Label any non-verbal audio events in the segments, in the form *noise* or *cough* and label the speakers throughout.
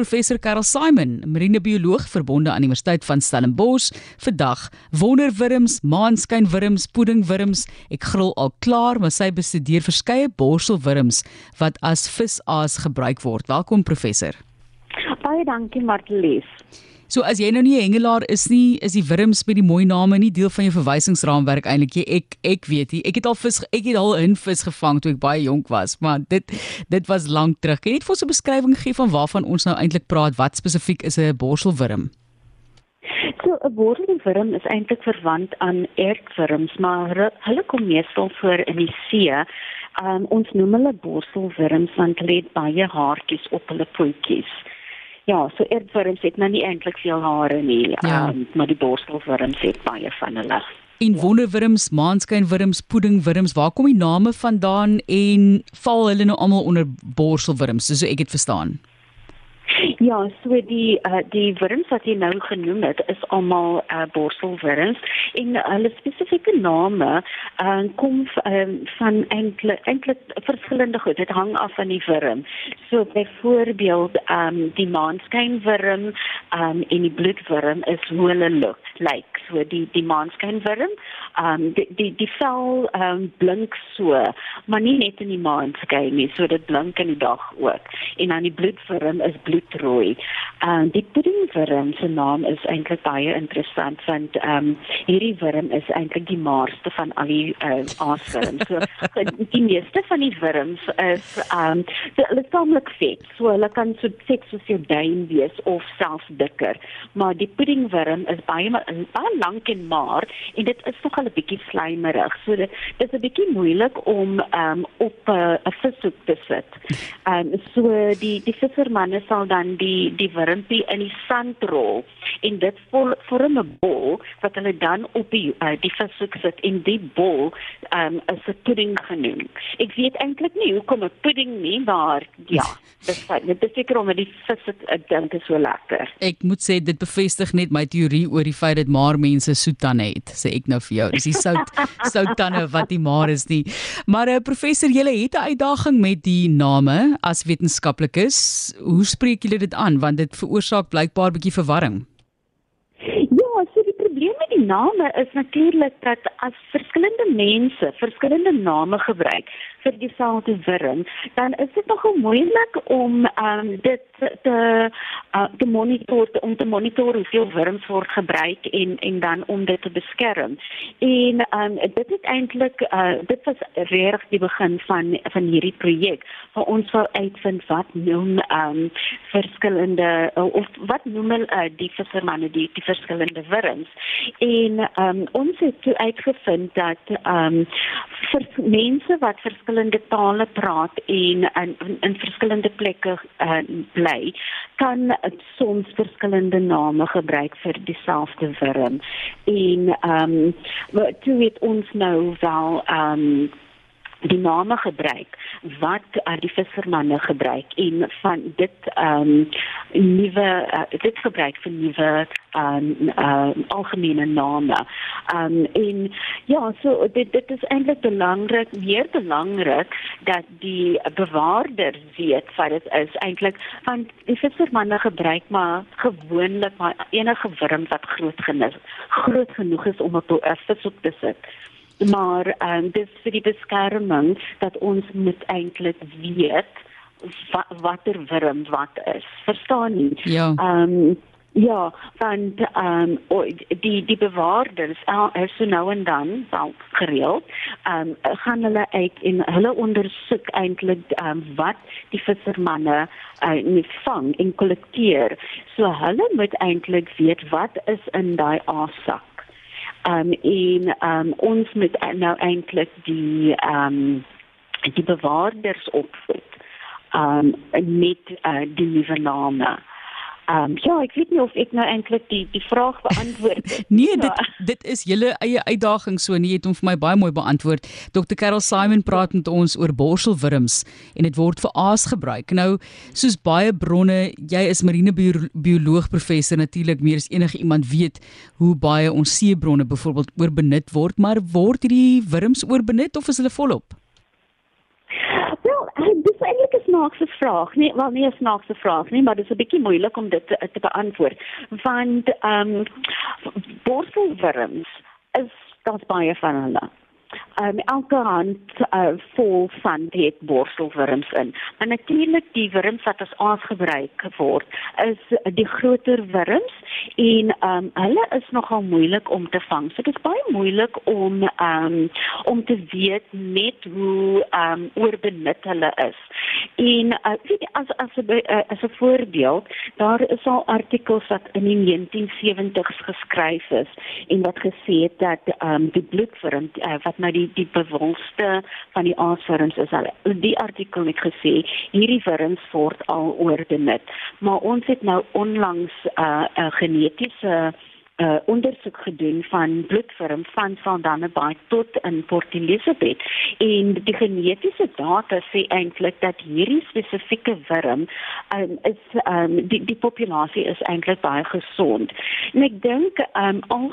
Speaker 1: professor Karel Simon, marinebioloog verbonde aan Universiteit van Stellenbosch. Vandag wonderwurms, maanskynwurms, puddingwurms. Ek gril al klaar, maar sy bestudeer verskeie borselwurms wat as visaas gebruik word. Welkom professor.
Speaker 2: Baie dankie Martelies.
Speaker 1: So as jy nou nie 'n hengelaar is nie, is die wurms met die mooi name nie deel van jou verwysingsraamwerk eintlik nie. Ek ek weet nie. Ek het al vis ek het al 'n vis gevang toe ek baie jonk was, maar dit dit was lank terug. Kan jy net vir ons 'n beskrywing gee van waarvan ons nou eintlik praat? Wat spesifiek is 'n borselwurm?
Speaker 2: So 'n borselwurm is eintlik verwant aan ertwurms, maar hulle kom meestal voor in die see. Um, ons noem hulle borselwurms want hulle het baie haartjies op hulle voetjies. Ja, so eerdwurms het nou nie eintlik veel hare nie, ja. um, maar die borstelwurms het baie van hulle.
Speaker 1: En wonderwurms, maanskynwurms, puddingwurms, waar kom die name vandaan en val hulle nou almal onder borselwurms, soos ek dit verstaan?
Speaker 2: Ja, so die uh, die wurms wat jy nou genoem het is almal uh, borselwurms en hulle spesifieke name uh, kom uh, van enkele enkele verskillende goed. Dit hang af van die wurm. So byvoorbeeld um, die maanskynwurm um, en die bloedwurm is hoe hulle lyk. Like. So die die maanskynwurm, um, die die die vel um, blink so, maar nie net in die maanskyn nie, so dit blink in die dag ook. En dan die bloedwurm is bloed rooi. Ehm uh, die puddingwurm se naam is eintlik baie interessant want ehm um, hierdie wurm is eintlik die maarste van al die uh, aaswurms. So *laughs* die meeste van die wurms is ehm um, hulle is tamelik vet. So hulle kan so vet soos jou duim wees of selfs dikker. Maar die puddingwurm is baie baie lank en maar en dit is nog al 'n bietjie slijmerig. So dit, dit is 'n bietjie moeilik om ehm um, op eh, 'n uh, vishoek te sit. Ehm um, so die die vissermanne sal dan die die wurmpie in die sand rol en dit vorm 'n bol wat hulle dan op die uh, die vishoek sit en die bol um, is 'n pudding genoem. Ek weet eintlik nie hoekom 'n pudding nie, maar ja, dis dit is seker omdat die vis dit dink is so lekker.
Speaker 1: Ek moet sê dit bevestig net my teorie oor die feit dat maar mense soet tande het, sê ek nou vir jou. Dis die sout *laughs* sout tande wat die maar is nie. Maar uh, professor, jy het 'n uitdaging met die name as wetenskaplikes. Hoe spreek julle dit aan want dit veroorsaak blykbaar 'n bietjie verwarring.
Speaker 2: Ja, so die probleem met die name is natuurlik dat as verskillende mense verskillende name gebruik, vir dieselfde wurm, dan is dit nogal moeilik om um, dit te uh, te monitor om te monitor hoeveel wurms word gebruik en en dan om dit te beskerm. En um, dit is eintlik uh, dit was reg die begin van van hierdie projek waar ons wou uitvind wat noem um, verskillende uh, of wat noem hulle uh, die vissermanne die die verskillende wurms. En um, ons het uitgevind dat um, vir mense wat verskillende tale praat en in in, in verskillende plekke uh, bly, kan soms verskillende name gebruik vir dieselfde wurm. En ehm um, toe het ons nou wel ehm um, die name gebruik wat uh, die vissermanne gebruik en van dit ehm um, nuwe uh, dit gebruik vir nuwe ehm um, uh, algemene name. Ehm um, en ja, so dit dit is eintlik belangrik, meer belangrik dat die bewaarder weet wat dit is eintlik want die vissermanne gebruik maar gewoonlik maar enige wurm wat groot genoeg groot genoeg is om op 'n vis op te sit maar ehm um, dis vir die beskerming dat ons moet eintlik weet watter wat wurm wat is. Verstaan nie?
Speaker 1: Ja.
Speaker 2: Ehm um, ja, want ehm um, die die bewaarders is so nou en dan wel gereeld. Ehm um, gaan hulle uit en hulle ondersoek eintlik ehm um, wat die vissermanne uh, vang en kollekteer. So hulle moet eintlik weet wat is in daai aasak um, en um, ons moet nou eintlik die um, die bewaarders opvoed um, met uh, die nuwe name. Um, ja, ek weet nie of ek nou eintlik die die vraag beantwoord het. *laughs*
Speaker 1: nee, dit dit is julle eie uitdaging so nie, het hom vir my baie mooi beantwoord. Dr. Carol Simon praat met ons oor borselwurms en dit word vir aas gebruik. Nou, soos baie bronne, jy is marinebioloog professor natuurlik meer as enige iemand weet hoe baie ons seebronne byvoorbeeld oorbenut word, maar word hierdie wurms oorbenut of is hulle volop?
Speaker 2: Wel, dis eintlik 'n snaakse vraag. Nee, wel nie 'n snaakse vraag nie, maar dit is 'n bietjie moeilik om dit te, te beantwoord. Want ehm um, borselwurms is daar's baie van hulle um, elke hand uh, vol sand het borselwurms in. Maar natuurlik die wurms wat as aas gebruik word is die groter wurms en um, hulle is nogal moeilik om te vang. So dit is baie moeilik om um, om te weet net hoe um, oorbenut hulle is. En uh, weet, as as 'n uh, as 'n voorbeeld, daar is al artikels wat in die 1970s geskryf is en wat gesê het dat um, die bloedwurm uh, wat nou die die bewolste van die aaswurms is hulle die artikel het gesê hierdie wurms word al oorbenut. Maar ons het nou onlangs 'n uh, uh, genetiese uh, ondersoek gedoen van bloedvorm van Saldanhabaai tot in Port Elizabeth en die genetiese data sê eintlik dat hierdie spesifieke wurm um, is um, die die populasie is eintlik baie gesond. En ek dink um, al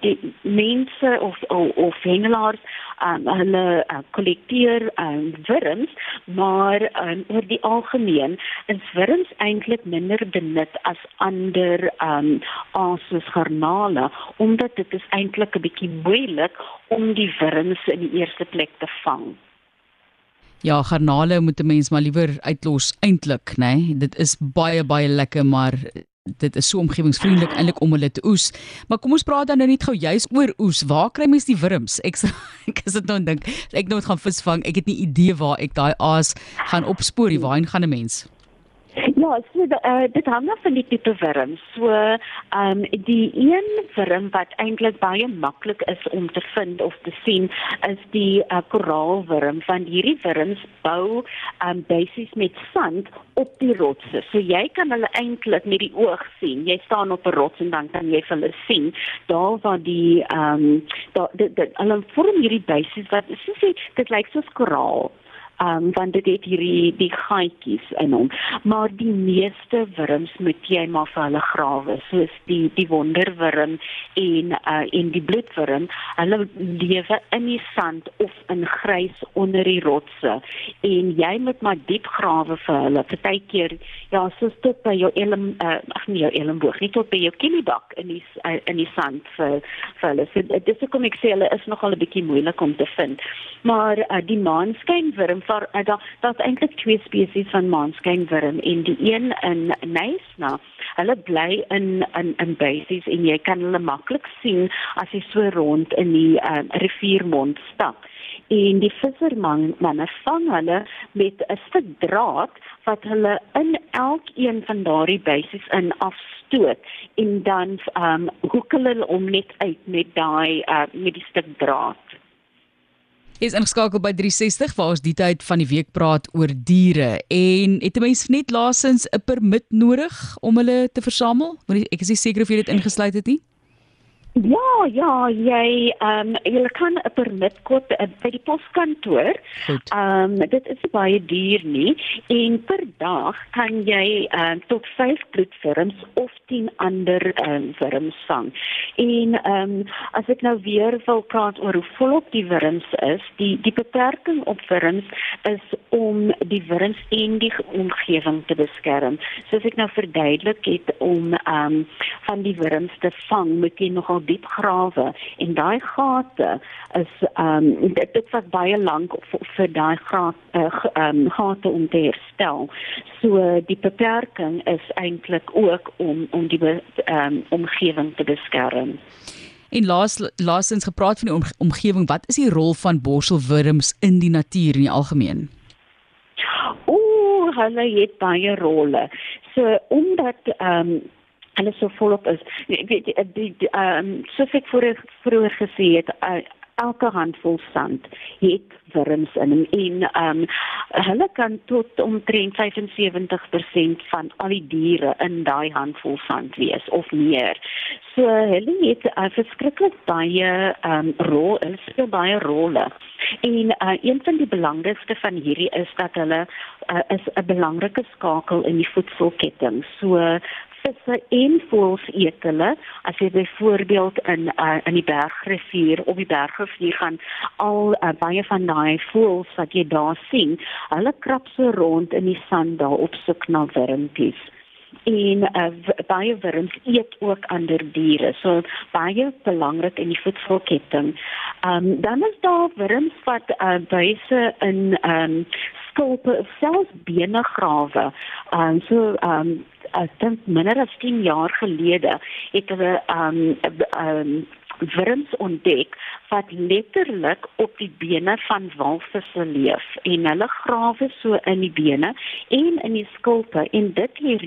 Speaker 2: die mense of of, of hengelaars um, hulle uh, kollekteer um, wurms maar um, oor die algemeen is wurms eintlik minder benut as ander um, garnale garnale omdat dit is eintlik 'n bietjie moeilik om die wurms in die eerste plek te vang.
Speaker 1: Ja, garnale moet 'n mens maar liewer uitlos eintlik, né? Nee? Dit is baie baie lekker, maar dit is so omgewingsvriendelik eintlik om hulle te oes. Maar kom ons praat dan nou net gou juis oor oes. Waar kry mens die wurms? Ek *laughs* ek is dit nou dink. Ek nou gaan visvang. Ek het nie idee waar ek daai aas gaan opspoor nie. Waarheen gaan 'n mens?
Speaker 2: Ja, so uh, dit hang af van die tipe wurm. So, ehm um, die een wurm wat eintlik baie maklik is om te vind of te sien, is die uh, koraalwurm. Van hierdie wurms bou ehm um, basies met sand op die rotse. So jy kan hulle eintlik met die oog sien. Jy staan op 'n rots en dan kan jy hulle sien. Daar waar die ehm um, daar dit hulle vorm hierdie basies wat soos jy dit lyk soos koraal um, want dit het hierdie die gaatjies in hom. Maar die meeste wurms moet jy maar vir hulle grawe, soos die die wonderwurm en uh, en die bloedwurm. Hulle lewe in die sand of in grys onder die rotse en jy moet maar diep grawe vir hulle. Partykeer ja, soos tot by jou elm uh, ag nee, jou elmboog, nie tot by jou kielibak in die uh, in die sand vir vir hulle. So dis hoekom ek sê hulle is nogal 'n bietjie moeilik om te vind. Maar uh, die maanskynwurm daar uh, daar daar's eintlik twee spesies van maanskynwurm en die een in Nysna. Hulle bly in in in basies en jy kan hulle maklik sien as jy so rond in die uh, riviermond stap. En die visserman manne vang hulle met 'n stuk draad wat hulle in elkeen van daardie basies in afstoot en dan ehm um, hoek hulle om net uit met daai uh, met die stuk draad
Speaker 1: is ingeskakel by 360 waar ons die tyd van die week praat oor diere en het 'n mens net laasens 'n permit nodig om hulle te versamel? Want ek is nie seker of jy dit ingesluit het nie.
Speaker 2: Ja, ja, jy ehm um, jy kan 'n permit koop uh, by die poskantoor. Ehm um, dit is baie duur nie en per dag kan jy ehm uh, tot 5 bloedvorms of 10 ander ehm um, vorms vang. En ehm um, as ek nou weer wil praat oor hoe volop die wurms is, die die beperking op wurms is om die wurms en die omgewing te beskerm. Soos ek nou verduidelik het om ehm um, van die wurms te vang, moet jy nogal diep grawe en daai gate is ehm um, dit dit vat baie lank vir, vir daai gat uh, um, gate om te herstel. So die beperking is eintlik ook om om die ehm um, omgewing te beskerm.
Speaker 1: En laas laasens gepraat van die om, omgewing, wat is die rol van borselwurms in die natuur in die algemeen?
Speaker 2: Ooh, hulle het baie rolle. So omdat ehm um, hulle so volop is. Weet die die ehm um, soos ek vroeër vroeër gesê het, uh, elke handvol sand het wurms in en en ehm um, hulle kan tot omtrent 75% van al die diere in daai handvol sand wees of meer. So hulle het 'n uh, verskriklik baie ehm um, rol, hulle speel baie rolle. En uh, een van die belangrikste van hierdie is dat hulle uh, is 'n belangrike skakel in die voedselketting. So visse en voëls eet hulle. As jy byvoorbeeld in uh, in die Bergrivier op die Bergrivier gaan, al uh, baie van daai voëls wat jy daar sien, hulle krap so rond in die sand daar op soek na wurmpies en uh, baie wurms eet ook ander diere. So baie belangrik in die voedselketting. Ehm um, dan is daar wurms wat uh, buise in ehm um, skulpe selfs bene grawe. Ehm so ehm um, ek dink minder as 10 jaar gelede het hulle um um wurms ontdek wat letterlik op die bene van walvisse leef en hulle grawe so in die bene en in die skulpe en dit hier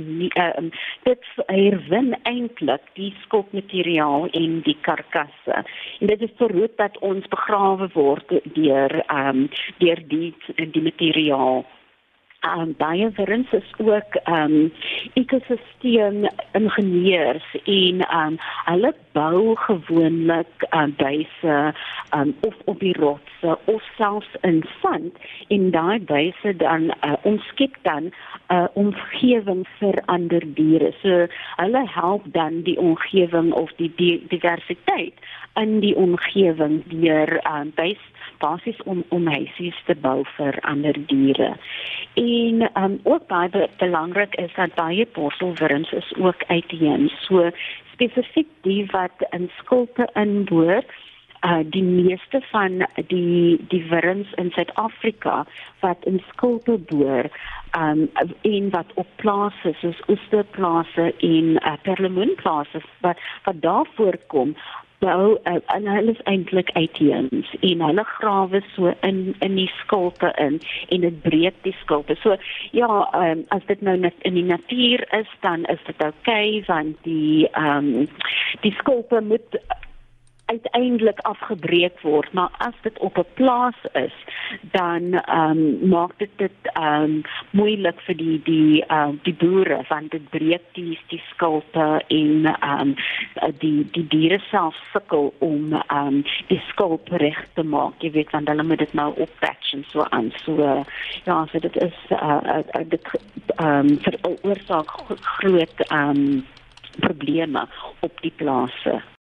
Speaker 2: um, dit herwin eintlik die skulpmateriaal en die karkasse. En dit is verhoed dat ons begrawe word deur um deur die die materiaal um, baie wurms is ook um ekosisteem ingenieurs en um hulle bou gewoonlik um, byse um, of op die rotse of selfs in sand en daai byse dan uh, omskep dan 'n uh, omgewing vir ander diere. So hulle help dan die omgewing of die, die diversiteit in die omgewing deur um, basies basies om om huisies te bou vir ander diere. En um, ook baie belangrik is dat baie borselwurms is ook uitheem. So spesifiek die wat in skulpe inboor uh die meeste van die die wurms in Suid-Afrika wat in skulpe boor um en wat op plase soos oesterplase en uh, perlemoenplase wat wat daar voorkom bou uh, en hulle is eintlik uitheems en hulle grawe so in in die skulpe in en dit breek die skulpe. So ja, um, as dit nou net in die natuur is, dan is dit oukei okay, want die ehm um, die skulpe moet uiteindelik afgebreek word maar as dit op 'n plaas is dan ehm um, maak dit dit ehm um, moeilik vir die die ehm uh, die boere want dit breek die die skulpe en ehm um, die die diere self sukkel om ehm um, die skulp reg te maak jy weet want hulle moet dit nou oppatch en so aan. So uh, ja so dit is eh uh, dit ehm um, veroorsaak groot ehm um, probleme op die plase